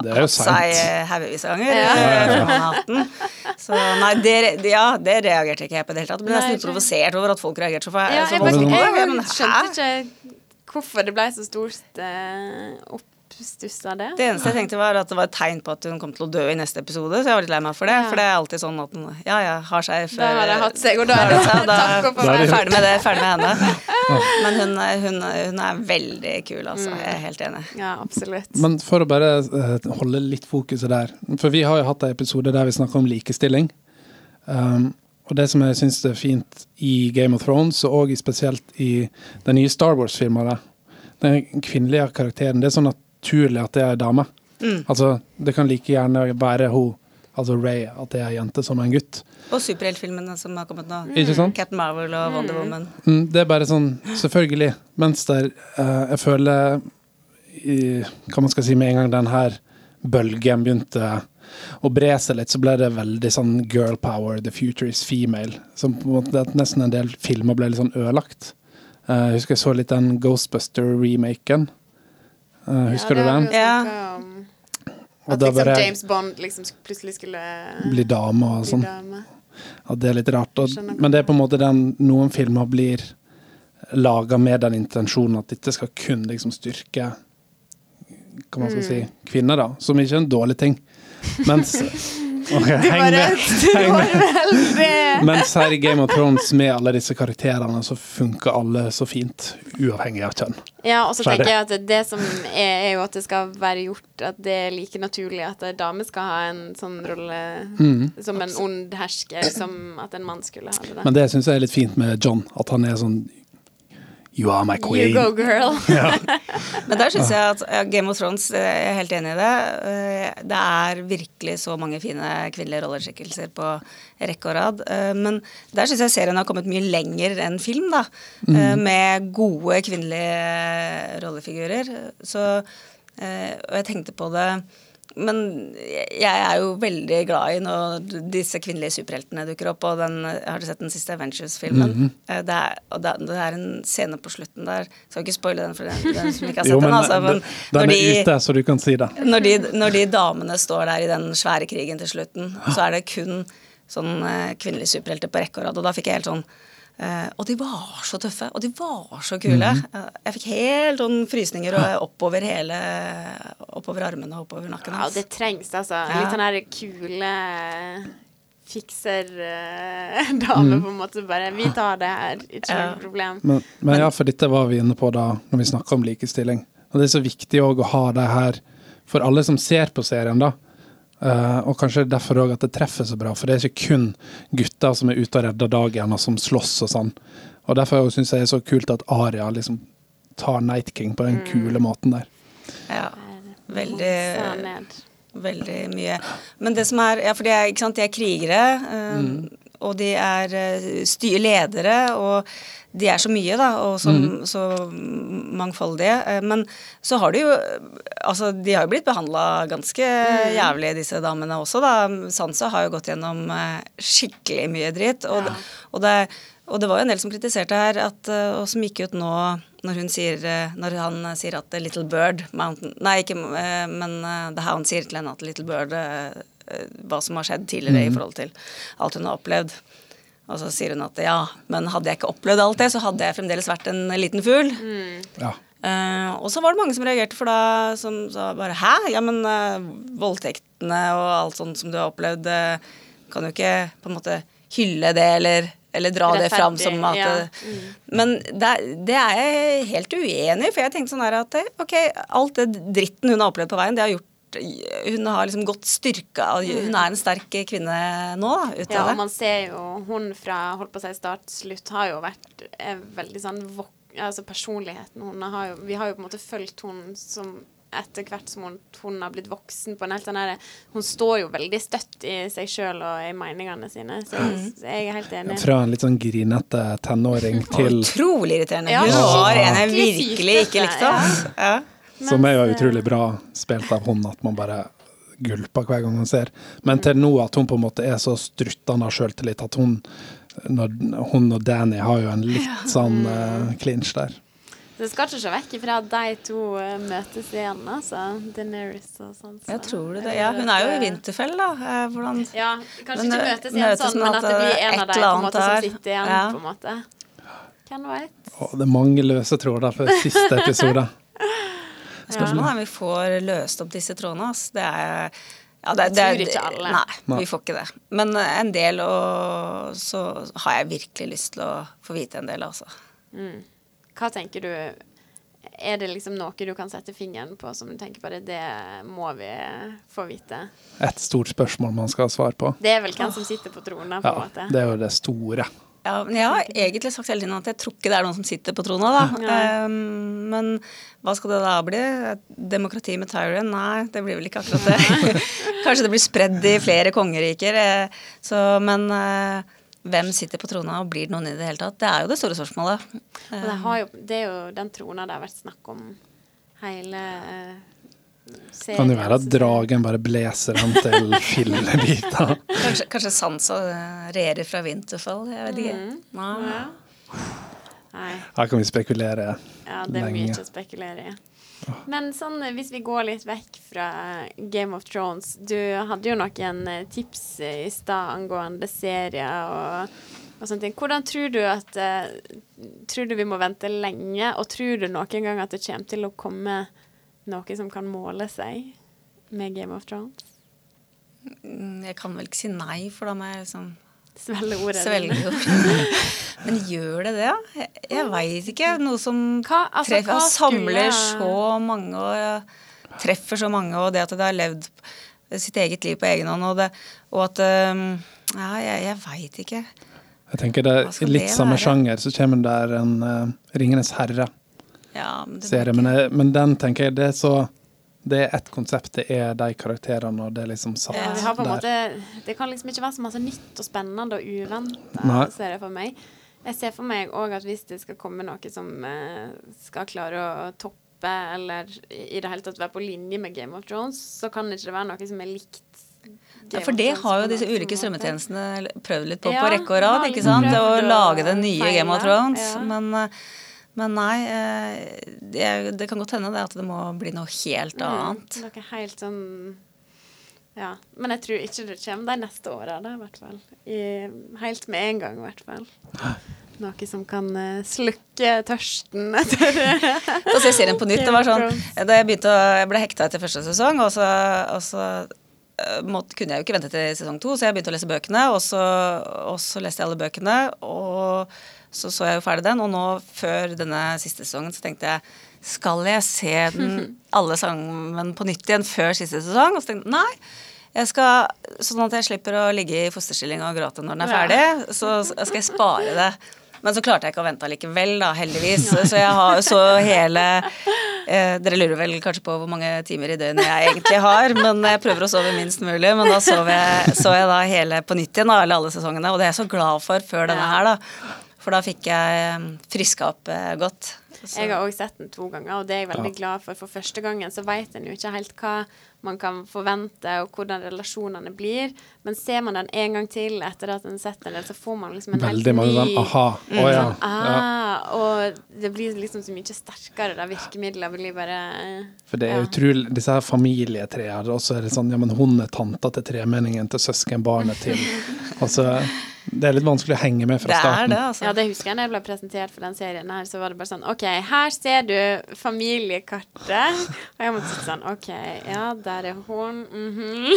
Det er jo hatt seg seint. haugevis av ganger. Ja. Ja. fra man 18. Så nei, det, ja, det reagerte ikke jeg på i det hele tatt. Men jeg ble nesten litt provosert over at folk reagerte så, feil. ja jeg, jeg, jeg, jeg, skjønte ikke hvorfor det ble så stort uh, oppstuss av det. Det eneste jeg tenkte var at det var et tegn på at hun kom til å dø i neste episode, så jeg var litt lei meg for det. Ja. For det er alltid sånn at den ja ja, har seg Da har det hatt seg, og da er det seg, da, da er jeg ferdig med det, ferdig med henne. Men hun, hun, hun er veldig kul, altså. Jeg er helt enig. Ja, absolutt. Men for å bare eh, holde litt fokuset der For vi har jo hatt en episode der vi snakker om likestilling. Um, og det som jeg syns er fint i Game of Thrones, og også spesielt i den nye Star Wars-filmen, den kvinnelige karakteren, det er så naturlig at det er dame. dame. Altså, det kan like gjerne være hun, altså Ray, at det er jente som er en gutt. Og superheltfilmene som har kommet nå. Ikke sant? Captain Marvel og Wonder Woman. Mm, det er bare sånn, selvfølgelig. Mens der uh, jeg føler i, Hva man skal si med en gang den her bølgen begynte å bre seg litt, så ble det veldig sånn girl power, the future is female. Som på en måte nesten en del filmer ble litt sånn ødelagt. Uh, jeg husker jeg så litt den Ghostbuster-remaken. Eh, husker ja, du den? Ja. At liksom bare James Bond liksom plutselig skulle bli dame og sånn. At det er litt rart. Og, men det er på en måte den Noen filmer blir laga med den intensjonen at dette skal kun liksom styrke Hva man skal Mm. si kvinner, da. Som ikke er en dårlig ting. Mens Ok, du var rett! Det var veldig Mens her i Game of Thrones med alle disse karakterene, så funker alle så fint, uavhengig av kjønn. Ja, og så tenker jeg at det som er, er jo at det skal være gjort At det er like naturlig at en dame skal ha en sånn rolle Mm. som en ond hersker, som at en mann skulle ha det. Men det syns jeg er litt fint med John, at han er sånn You are my You go, girl. Men der syns jeg at Game of Thrones, eh, jeg er helt enig i det. Eh, Det er virkelig så mange fine kvinnelige rolleskikkelser på rekke og rad. Eh, Men der syns jeg serien har kommet mye lenger enn film, da. Mm. Med gode kvinnelige rollefigurer. Så eh, Og jeg tenkte på det men jeg er jo veldig glad i når disse kvinnelige superheltene dukker opp. Og den, har du sett den siste Avengers-filmen? Det, er, det, det er en scene på slutten der Skal ikke spoile den for den, den som ikke har sett Jo, men den. Altså, men den, er de, ute, så du kan si det. når, de, når de damene står der i den svære krigen til slutten, så er det kun sånn eh, kvinnelige superhelter på rekke og rad. Og da fikk jeg helt sånn og de var så tøffe, og de var så kule. Mhm. Eh, Jeg fikk helt sånn frysninger og oppover hele Oppover armene og oppover nakken. Ja, det trengs, altså. Ja. Litt sånn her kule fikser-dame, på en måte. Bare Vi tar det her, ikke Ja. problem. Men, men ja, for dette var vi inne på da når vi snakka om likestilling. Og det er så viktig òg å ha det her for alle som ser på serien, da. Eh, og kanskje derfor òg at det treffer så bra, for det er ikke kun gutter som er ute og redder dagen og som slåss og sånn. Og derfor syns jeg det er så kult at Aria liksom tar Night King på den kule måten der. Ja, veldig. Veldig mye. Men det som er Ja, for de er, ikke sant, de er krigere, eh, og de er styr ledere, og de er så mye, da, og så, så mangfoldige. Eh, men så har de jo Altså, de har jo blitt behandla ganske jævlig, disse damene også, da. Sansa har jo gått gjennom eh, skikkelig mye dritt, og, og det og det var jo en del som kritiserte her, at, eh, og som gikk ut nå når sier Når han sier at Little Bird Mountain Nei, ikke Men det her Hound sier til henne at Little Bird Hva som har skjedd tidligere i forhold til alt hun har opplevd. Og så sier hun at ja, men hadde jeg ikke opplevd alt det, så hadde jeg fremdeles vært en liten fugl. Ja. Uh, og så var det mange som reagerte for da, som sa bare hæ? Ja, men uh, voldtektene og alt sånt som du har opplevd, uh, kan jo ikke på en måte hylle det eller, eller dra det fram som at ja. mm. Men det, det er jeg helt uenig i, for jeg tenkte sånn her at ok, alt det dritten hun har opplevd på veien, det har gjort Hun har liksom gått styrka Hun er en sterk kvinne nå, ut Ja, av det. man ser jo hun fra holdt på å si start slutt har jo vært er veldig sånn vok altså personligheten hun har jo Vi har jo på en måte fulgt hun som etter hvert som hun, hun har blitt voksen på en helt sånn her Hun står jo veldig støtt i seg sjøl og i meningene sine, så jeg, så jeg er helt enig. Fra en litt sånn grinete tenåring til Utrolig irriterende. Ja, Hun var en jeg virkelig ikke likte. Ja. ass. Som er jo utrolig bra spilt av hun, at man bare gulper hver gang hun ser. Men til nå at hun på en måte er så struttende av sjøltillit at hun når, hun og Danny har jo en litt sånn uh, clinch der. Det skal ikke se vekk ifra at de to eh, møtes igjen, altså. Daenerys og sånn. så- Jeg tror det. Ja, hun er jo i Winterfell, da. Eh, Hvordan Ja, kanskje Men ikke møtes igjen møtes sånn, men at det blir en av de på en måte som sitter igjen, ja. på en måte. Hvem veit? Det er mange løse tråder for siste episode. Spørsmålet er om vi får løst opp disse trådene. ass. Det er ja, det, det, tror ikke alle. Nei, vi får ikke det. Men eh, en del, og så har jeg virkelig lyst til å få vite en del, altså. Hva tenker du Er det liksom noe du kan sette fingeren på som du tenker bare det må vi få vite? Et stort spørsmål man skal ha svar på. Det er vel hvem som sitter på tronen, på en Ja, måte. det er jo det store. Ja, men jeg har egentlig sagt hele tiden at jeg tror ikke det er noen som sitter på trona, da. Ja. Um, men hva skal det da bli? Demokrati med Tyrion? Nei, det blir vel ikke akkurat det. Kanskje det blir spredd i flere kongeriker. eh, Så, men uh, hvem sitter på trona, og blir det noen i det hele tatt? Det er jo det store spørsmålet. Um, det, har jo, det er jo den trona det har vært snakk om hele eh, serien. Kan jo være at dragen bare bleser han til fillebiter. Kanskje, kanskje Sansa eh, regjerer fra Winterfell? Jeg vet ikke. Mm. Nei. Her kan vi spekulere. Ja, det er Lenge. mye å spekulere i. Men sånn, eh, hvis vi går litt vekk fra Game of Thrones Du hadde jo noen eh, tips eh, i stad angående serier og, og sånne ting. Hvordan tror du at eh, Tror du vi må vente lenge, og tror du noen gang at det kommer til å komme noe som kan måle seg med Game of Thrones? Mm, Jeg kan vel ikke si nei, for da må jeg liksom Svelge ordet. svelge ordet. Men gjør det det? Jeg, jeg veit ikke. Noe som Hva, altså, treffer, hva samler så mange og treffer så mange, og det at det har levd sitt eget liv på egen hånd, og, det, og at um, Ja, jeg, jeg veit ikke. Jeg tenker det er litt det samme sjanger så kommer det en uh, Ringenes herre-serie. Ja, men serie. Men, jeg- men den tenker jeg det er så Det er ett konsept, det er de karakterene, og det er liksom satt Ja, har på der. måte, det kan liksom ikke være så masse nytt og spennende og uventa, ser jeg for meg. Jeg ser for meg òg at hvis det skal komme noe som eh, skal klare å toppe, eller i det hele tatt være på linje med Game of Thrones, så kan det ikke være noe som er likt. Ja, for det har jo disse ulike strømmetjenestene prøvd litt på Ja, på rekke og rad, ikke sant? Å lage det nye Game of Thrones. ja. Men, eh, men nei, eh, det, det kan godt hende det at det må bli noe helt annet. Mm, noe helt sånn Ja. Men jeg tror ikke det kommer de neste åra, i hvert fall. I, helt med en gang, i hvert fall. Noe som kan eh, slukke tørsten etter Da ser serien på nytt. Det var sånn, da jeg begynte å, jeg ble hekta etter første sesong, og så, og så eh, måtte, kunne jeg jo ikke vente til sesong to, så jeg begynte å lese bøkene, og så, og så leste jeg alle bøkene, og så så jeg jo ferdig den, og nå før denne siste sesongen så tenkte jeg skal jeg se den alle sangene på nytt igjen før siste sesong? Og så tenkte jeg nei. Jeg skal, sånn at jeg slipper å ligge i fosterstilling og gråte når den er ferdig, så skal jeg spare det. Men så klarte jeg ikke å vente allikevel, da, heldigvis. Så jeg har så hele eh, Dere lurer vel kanskje på hvor mange timer i døgnet jeg egentlig har, men jeg prøver å sove minst mulig. Men da sov jeg, så jeg da hele på nytt igjen, da, alle sesongene, og det er jeg så glad for før denne her, da. For da fikk jeg eh, friska opp eh, godt. Så- Jeg har òg sett den to ganger, og det er jeg veldig glad for. For første gangen så vet en jo ikke helt hva man kan forvente, og hvordan relasjonene blir. Men ser man den en gang til etter at en har sett den, så får man liksom en Veldig helt mange ny sånn aha. Å ja. ja. Ah, og det blir liksom så mye sterkere. Da virkemidler blir bare For det er ja. utrolig Disse her familietreene, og så er det sånn Ja, men hun er tanta til tremenningen til søskenbarnet til Altså, det er litt vanskelig å henge med fra Det er starten. det, altså. Ja, det husker jeg da jeg ble presentert for den serien her, så var det bare sånn OK, her ser du familiekartet. Og jeg måtte sitte sånn OK, ja, der er hun. mhm.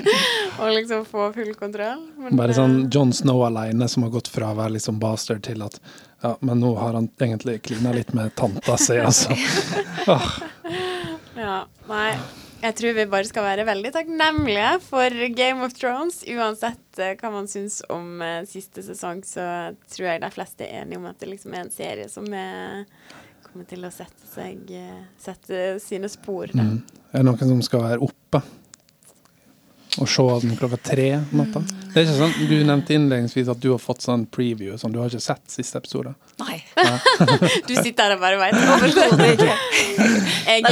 og liksom få full kontroll. Men, Bare eh, sånn John Snow alene som har gått fra å være liksom bastard til at Ja, men nå har han egentlig klina litt med tanta si, altså. Ja, nei. Jeg tror vi bare skal være veldig takknemlige for Game of Thrones. Uansett eh, hva man syns om eh, siste sesong, så tror jeg de fleste er enige om at det liksom er en serie som er, kommer til å sette seg eh, Sette sine spor. Mm. Er det noen som skal være oppe og se den klokka tre om natta? Det er ikke sånn, Du nevnte innledningsvis at du har fått sånn preview. Sånn, du har ikke sett siste episode? Nei. Du sitter her og bare veit overhodet ikke.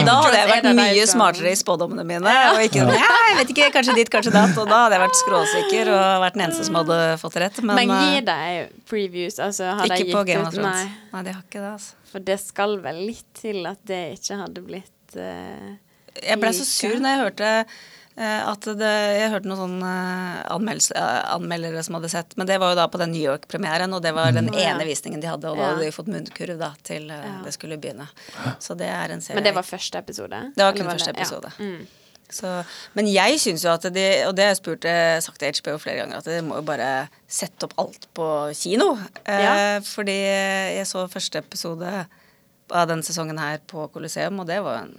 Da hadde jeg vært mye smartere i spådommene mine. Og ikke ja. ja, jeg vet ikke, kanskje dit, kanskje datt. Og da hadde jeg vært skråsikker og vært den eneste som hadde fått rett. Men, Men eh, gir de previews? Altså, har de ikke på gitt Game of Thrones. Nei, Nei, de har ikke det, altså. for det skal vel litt til at det ikke hadde blitt uh, Jeg ble så sur når jeg hørte eh, at det, Jeg hørte noen sånne eh, anmeldelse- eh, anmeldere som hadde sett Men det var jo da på den New York-premieren, og det var den mm. ene visningen de hadde. Og da Ja. hadde de fått munnkurv da til eh, Ja. det skulle begynne. Så det er en serie Men det var første episode? Det var kun kun første det- episode. Ja. Mm. Så, men jeg syns jo at de, og det har jeg spurt eh, sagt til HBO flere ganger, at de må jo bare sette opp alt på kino. Eh, Fordi jeg så første episode av den sesongen her på Colosseum, og det var en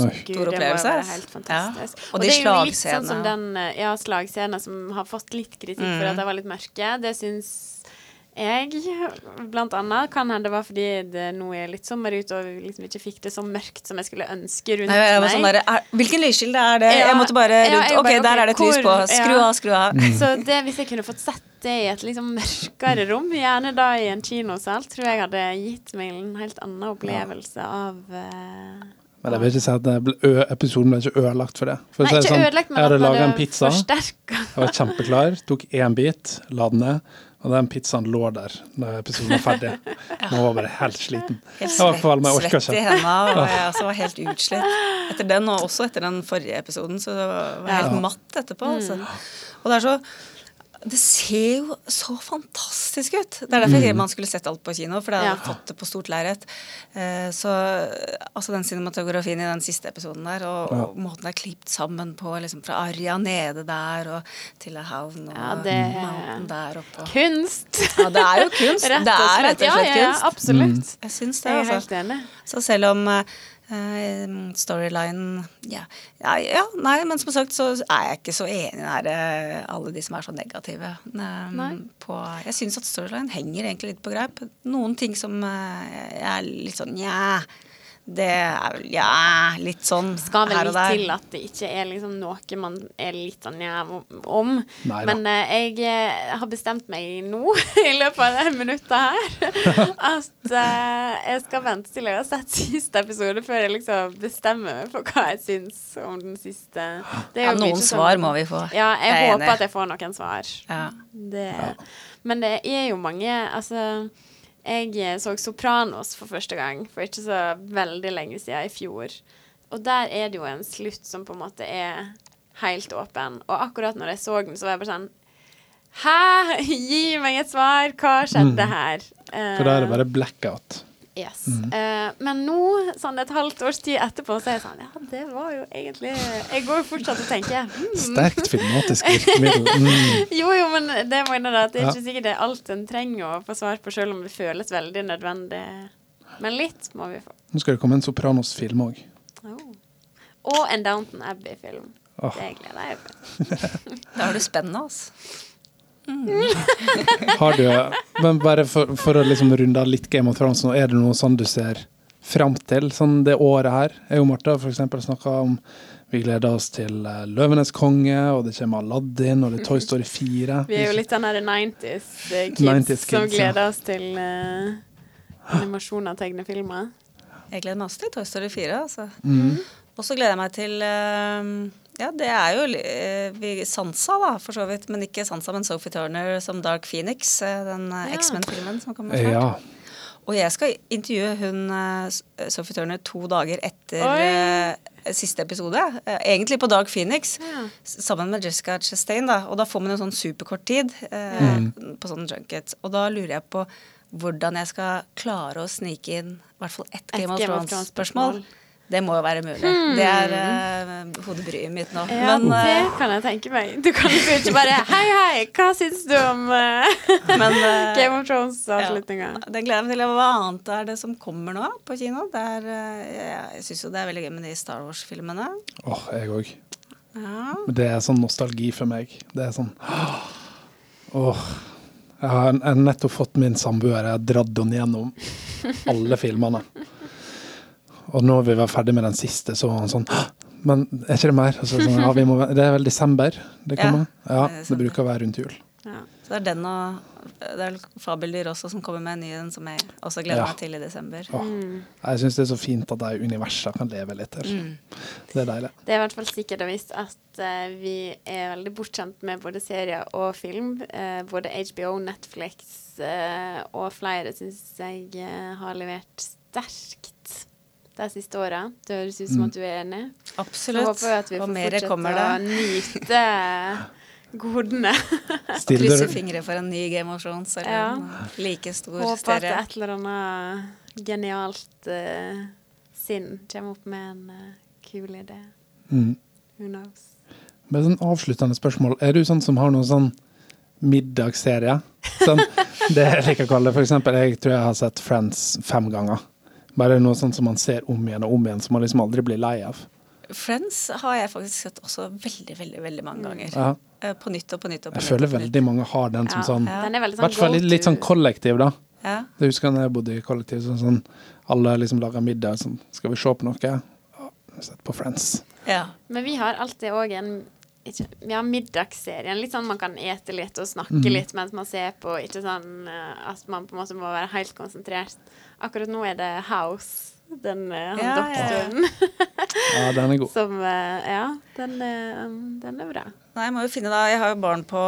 Oi. Gud, stor det var opplevelse. helt fantastisk. Ja. Og de det er jo litt sånn den ja, slagscenen som har fått litt kritikk for Mm. at de var litt mørke. Det syns jeg, blant annet, kan hende det var fordi det nå er litt sommer ute, og liksom ikke fikk det så mørkt som jeg skulle ønske rundt Nei, jeg var meg. sånn der, er, Hvilken lyskilde er det? Ja, jeg måtte bare ja, rundt. jeg ok, der er det et lys på. Skru ja. av, skru av. Så det, hvis jeg kunne fått sett det i et liksom mørkere rom, gjerne da i en kinosal, tror jeg hadde gitt meg en helt annen opplevelse av uh, Men jeg vil ikke si at ble ø episoden ble ikke ødelagt for det. For Nei, ikke sånn, ødelagt, men jeg hadde laga en pizza. Jeg var kjempeklar, tok én bit, la den ned, og den pizzaen lå der da episoden var ferdig. Nå var bare helt sliten. Helt Jeg var jeg svett i hendene, og jeg også var helt utslitt. Etter den, og også etter den forrige episoden, så var jeg helt Ja. matt etterpå. Altså. Og det er så det ser jo så fantastisk ut. Det er derfor jeg sier man skulle sett alt på kino, for Ja. hadde fått det på stort lerret. Eh, Så altså den cinematografien i den siste episoden der, og, og måten det er klipt sammen på, liksom fra Arja nede der og til havn og Ja, det mountain der oppe. Kunst! Ja, det er jo kunst. Rett det er rett og slett ja, ja, kunst. absolutt. Jeg syns det, Jeg er altså. helt enig. Så selv om eh, storylinen ja, ja, ja, nei, men som sagt så er jeg ikke så enig i eh, alle de som er så negative. eh. På, jeg syns at storyline henger egentlig litt på greip. Noen ting som jeg er litt sånn nja. Det er vel ja, litt sånn skal vel litt til at det ikke er liksom noe man er litt sånn jæv om. Neida. Men eh, jeg eh, har bestemt meg nå, i løpet av det minuttet her, at eh, jeg skal vente til jeg har sett siste episode før jeg liksom bestemmer meg for hva jeg syns om den siste. Det er Ja, noen sånn. svar må vi få. Ja, jeg, Jeg er håper enig. at jeg får noen svar. Ja. Det, Men det er jo mange Altså, jeg så Sopranos for første gang for ikke så veldig lenge siden, i fjor. Og der er det jo en slutt som på en måte er helt åpen. Og akkurat når jeg så den, så var jeg bare sånn Hæ? Gi meg et svar! Hva skjedde her? Mm. For da er det bare blackout. Yes. Eh, men nå, sånn et halvt års tid etterpå, så er jeg sånn Ja, det var jo egentlig Jeg går jo fortsatt og tenker mm. Sterkt filmatisk virkemiddel. Mm. jo, jo, men det må jeg at det er ikke sikkert det er alt en trenger å få svar på, selv om det føles veldig nødvendig. Men litt må vi få. Nå skal det komme en Sopranos-film òg. Oh. Og en Downton Abbey-film. Oh. Det gleder jeg meg til. Da er du spennende, altså. Har du Men bare for, for å liksom runde av litt Game of Thrones, nå, er det noe sånn du ser fram til sånn det året her? Jeg og Martha har f.eks. snakka om vi gleder oss til uh, 'Løvenes konge', og det kommer Aladdin, og det er Toy Story 4. Vi er jo litt den derre 90s eh, kids, 90s som kids, som gleder oss til uh, animasjoner av tegnefilmer. Jeg gleder meg også til Toy Story 4. Altså. Mm. Og så gleder jeg meg til eh, Ja, det er jo eh, vi- Sansa, da, for så vidt. Men ikke Sansa, men Sophie Turner som Dark Phoenix. eh, Den eh, Ja. X-Men-filmen som kommer snart. Ja. Og jeg skal intervjue hun Sophie Turner to dager etter Oi. siste episode. Egentlig på Dark Phoenix, Ja. sammen med Jessica Chastain. Da. Og da får man en sånn superkort tid eh, Mm. på sånn junket. Og da lurer jeg på hvordan jeg skal klare å snike inn i hvert fall ett Et Game of Thrones-spørsmål. Det må jo være mulig. Det er uh, hodebryet mitt nå. Ja, men, det eh, kan jeg tenke meg. Du kan jo ikke bare Hei, hei, hva syns du om uh, men Game of Thrones-avslutninga? Ja, det gleder jeg meg til. Hva annet er det som kommer nå på kino? Det er, jeg syns jo det er veldig gøy med de Star Wars-filmene. Åh, jeg òg. Ja. Det er sånn nostalgi for meg. Det er sånn Åh. Har, jeg har nettopp fått min samboer. Jeg har dratt henne gjennom alle filmene. Og når vi var ferdig med den siste, så var han sånn Men er ikke det mer? Altså, sånn, ja, vi må, det er vel desember det kommer? Ja, det er det bruker å være rundt jul. Ja. Så det er den og det er Fabeldyr også som kommer med en ny en som jeg også gleder Ja. meg til i desember. Åh, Jeg syns det er så fint at de universene kan leve litt til. Mm. Det er deilig. Det er i hvert fall sikkert og visst at uh, vi er veldig bortskjemt med både serier og film. Uh, både HBO, Netflix uh, og flere syns jeg har levert sterkt de siste åra. Det høres ut som Mm. at du er enig. Så Absolutt. håper jeg at vi og får mer fortsette å nyte godene. Krysse fingre for en ny Game of Thrones eller Ja. en like stor Håper at et eller annet genialt uh, sinn kommer opp med en uh, kul idé. mm. Who knows? Med sånn avsluttende spørsmål. Er du sånn som har noen sånn middagsserie? Sånn, det jeg liker å kalle det. For eksempel, jeg tror jeg har sett Friends fem ganger. Bare noe sånt som man ser om igjen og om igjen, som man liksom aldri blir lei av. Friends har jeg faktisk sett også veldig, veldig veldig mange ganger. Ja. Eh, På nytt og på nytt og på Jeg nytt. føler på nytt. veldig mange har den som Ja, sånn er I sånn hvert fall litt, litt sånn kollektiv, da. Ja. Jeg husker da jeg bodde i kollektiv, sånn, sånn alle liksom laga middag, sånn Skal vi se på noe? Ja, Sett på Friends. ja. Men vi har alltid òg en ikke, Vi har middagsserien. Litt sånn man kan ete litt og snakke mm. litt mens man ser på. Ikke sånn eh, at man på en måte må være helt konsentrert. Akkurat nå er det House. Den uh, Ja, doktoren. ja. Ja, den er god. som eh, Ja, den, er- um, den er bra. Nei, jeg må jo finne da Jeg har jo barn på,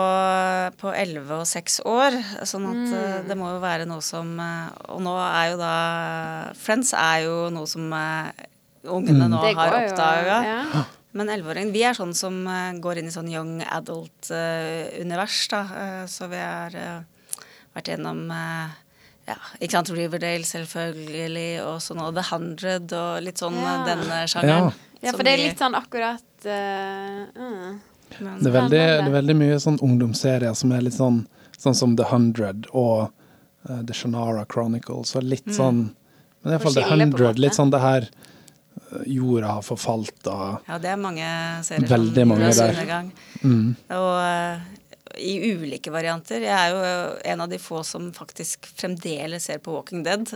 på 11 og 6 år, sånn at eh, Mm. det må jo være noe som eh, Og nå er jo da Friends er jo noe som eh, ungene nå Det har oppdaga. ja. Men 11-åringen Vi er sånn som eh, går inn i sånn young adult-univers, da. Eh, så vi har eh, vært gjennom eh, ja, ikke sant, Riverdale selvfølgelig, og sånn, og The Hundred og litt sånn Ja. denne sjangeren. ja, ja. for det er litt sånn akkurat uh, mm. Det er veldig, det er veldig mye sånn ungdomsserier som er litt sånn Sånn som The Hundred og uh, The Shannara Chronicles og litt sånn Men iallfall The Hundred. Litt sånn det her eh, Jorda har forfalt og Ja, det er mange serier Veldig som mange der. mm. Og i ulike varianter. Jeg er jo en av de få som faktisk fremdeles ser på Walking Dead.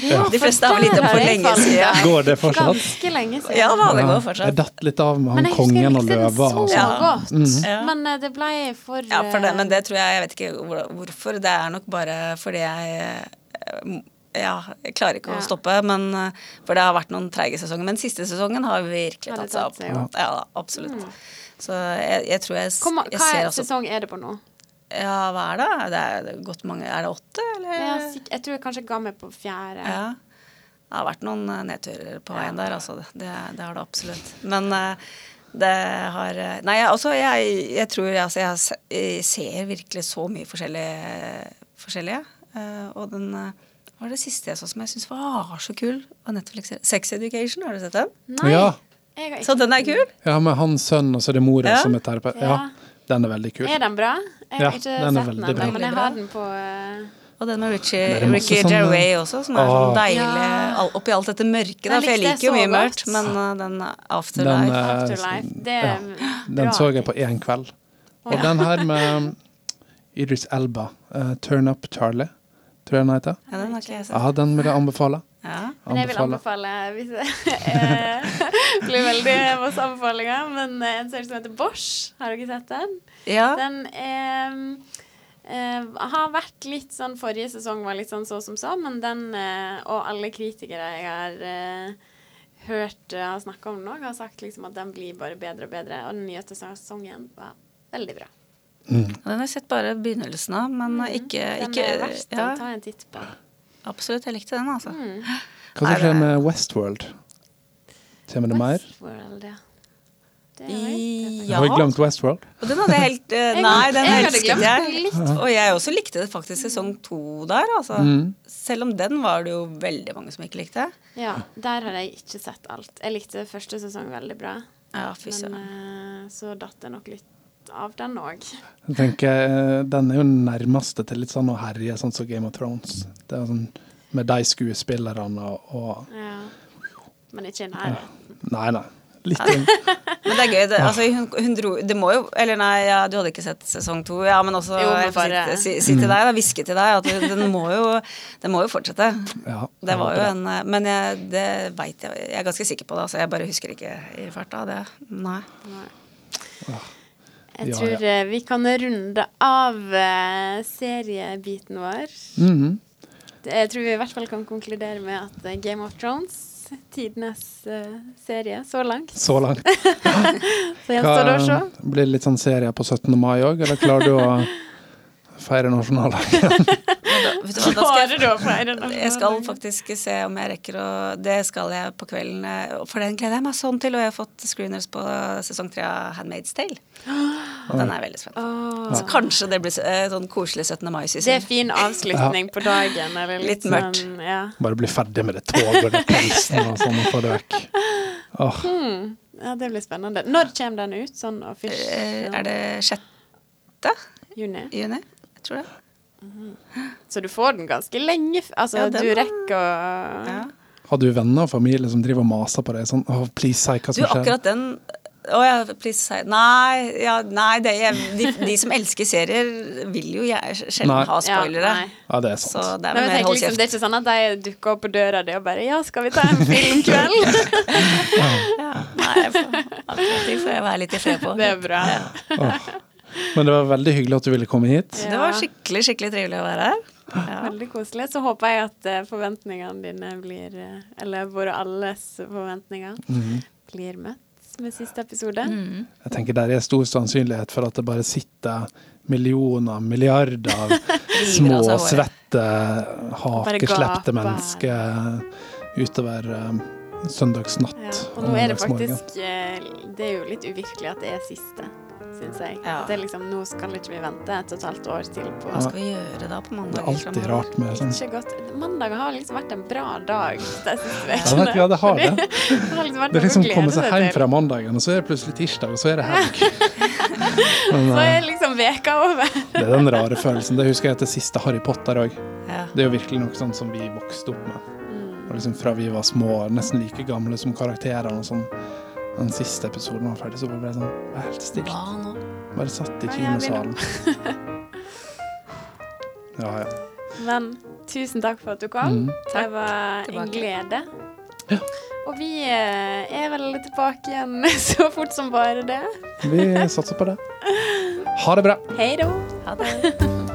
Ja. De fleste har vel gitt opp for lenge siden. Går det fortsatt? Ganske lenge siden. Ja da, det går fortsatt. Jeg datt litt av med han kongen og løva. så Og Ja. sånn. godt. Ja. Men eh, det ble for Ja, for det, men eh, det tror jeg Jeg vet ikke hvorfor. Det er nok bare fordi jeg eh, ja, jeg klarer ikke Ja. å stoppe, men, eh, for det har vært noen treige sesonger. Men siste sesongen har virkelig tatt seg opp. Ja, absolutt. Så jeg, jeg tror jeg, Kom, jeg Hva ser er også sesong er det på nå? Ja, hva er det? Det er godt mange Er det åtte, eller? Jeg, er jeg tror jeg kanskje ga meg på fjerde. Ja. Det har vært noen eh, nedturer på veien der, altså. Det, det har det absolutt. Men eh, det har eh, Nei, altså, jeg, jeg tror altså, jeg, jeg ser virkelig så mye forskjellig, forskjellige. Eh, og den hva var det siste jeg så som jeg syntes var så kul? Var Netflix Sex Education, har du sett den? Nei, Ja. Så den er kul? Ja, med hans sønn, og så er det mora Ja. som er terapeut. Ja, Ja. den er veldig kul. Er den bra? Jeg Ja, har ikke den sett den, bra. ennå, men jeg har den på eh, Og den med Richie, Ricky sånne- også, som er sånn deilig Ja. oppi alt dette mørket. Da, for jeg liker jo mye godt. mørkt, men uh, den Den, uh, Afterlife. Det ja. er Den så jeg på én kveld. Og den her med Idris Elba, uh, 'Turn Up Charlie', tror jeg den heter. Ja, den har ikke jeg sett. Ja, den vil jeg anbefale. Ja. Men jeg vil anbefale hvis eh, blir veldig masse anbefalinger, men eh, en serie som heter Bosch, har dere sett den? ja. Den er er, har vært litt sånn Forrige sesong var litt sånn så som så, men den eh, og alle kritikere jeg har eh, hørt har snakka om den òg, har sagt liksom at den blir bare bedre og bedre. Og den nyeste sesongen var veldig bra. Mm. Den har jeg sett bare begynnelsen av, men eh, ikke, Den ikke er verdt å ta en titt på. Absolutt, jeg likte den, altså. Mm. Hva skjer med Westworld? Kommer det mer? Westworld, ja. Det. Ja. Har jeg glemt Westworld? Og den hadde helt uh, Nei, den jeg elsket jeg. Og jeg også likte det faktisk sesong to der, altså. Mm. Selv om den var det jo veldig mange som ikke likte. Ja, der har jeg ikke sett alt. Jeg likte første sesong veldig bra, Ja, men eh, så datt jeg nok litt av den òg. Jeg tenker, eh, Den er jo nærmeste til litt sånn å herje, sånn som Game of Thrones. Det er sånn Med de skuespillerne og, og Ja. Men ikke i nærheten. Nei, nei. Litt inn. Men det er gøy. Det, altså, hun, hun dro Det må jo Eller nei, ja, du hadde ikke sett sesong to. Ja, men også Jo, men bare- si, si, si til deg, da, hviske til deg, at den må jo, den må jo fortsette. Ja, Det var jo en eh, Men jeg, det veit jeg. Jeg er ganske sikker på det, altså. Jeg bare husker ikke i farta. Det. Nei. Nei. Jeg Ja, tror eh, vi kan runde av eh, seriebiten vår. Mm -hmm. Jeg tror vi i hvert fall kan konkludere med at eh, Game of Thrones tidenes serie så langt. Så langt. Så gjenstår det å se. Blir det litt sånn serie på 17. mai òg, eller klarer du å feire nasjonaldagen? Klarer du å feire den? jeg skal faktisk se om jeg rekker å Det skal jeg på kvelden, eh, for den gleder jeg meg sånn til. Og jeg har fått screeners på sesong tre av Handmaid's Tale. Og den er veldig spent. Oh. Så kanskje det blir eh, sånn koselig 17. mai Det er fin avslutning på dagen. Eller litt, Litt mørkt. Sånn, ja. Bare bli ferdig med det toget og pelsen og sånn, og få det vekk. Oh. Hmm. ja, det blir spennende. Når kommer den ut? Sånn Eh. Er det sjette Juni? juni? Jeg Mm. det. Så du får den ganske lenge Altså, Ja, den du rekker å Ja. har du venner og familie som driver og maser på deg sånn oh, please, si hva Du, som skjer. akkurat den Å ja, please si Nei, ja, nei det, de, de som elsker serier, vil jo sjelden Nei. ha spoilere. Ja, Ja, det er så sant. det er Nei, liksom, det er ikke sånn at de dukker opp på døra di og bare 'Ja, skal vi ta en filmkveld?' Ja, nei, akkurat de får jeg være litt i fred på. det er bra. Men det var veldig hyggelig at du ville komme hit. Det var skikkelig, skikkelig trivelig å være her. Ja. Veldig koselig. Så håper jeg at eh, forventningene dine blir eh, Eller våre alles forventninger Mhm. blir møtt med siste episode. Mm. Jeg tenker Der er stor sannsynlighet for at det bare sitter millioner, milliarder av små, svette, hakeslepte mennesker utover um, søndagsnatt. Ja. Og nå er det faktisk eh, Det er jo litt uvirkelig at det er siste, syns jeg. Ja. Det er liksom, nå skal ikke vi vente et og et halvt år til på Hva skal vi gjøre da på mandag? Det er alltid rart med sånn Ikke godt. Mandag har liksom vært en bra dag de siste Ja, ukene. Ja, det har det. Det har liksom vært Det er liksom å komme seg hjem fra mandagen, og så er det plutselig tirsdag, og så er det helg. Men Så er liksom veka over. det er den rare følelsen. Det husker jeg etter siste Harry Potter òg. Ja. Det er jo virkelig noe sånn som vi vokste opp med. Mm. Og liksom Fra vi var små, nesten like gamle som karakterene. og sånn. Den siste episoden var ferdig, så ble det sånn helt stilt. Hva nå? Bare satt i Ja, kinosalen. Ja, ja. Men tusen takk for at du kom. Mm. Det var en glede. glede. Og vi eh, er vel tilbake igjen så fort som bare det. Vi satser på det. Ha det bra. Hei da. Ha det.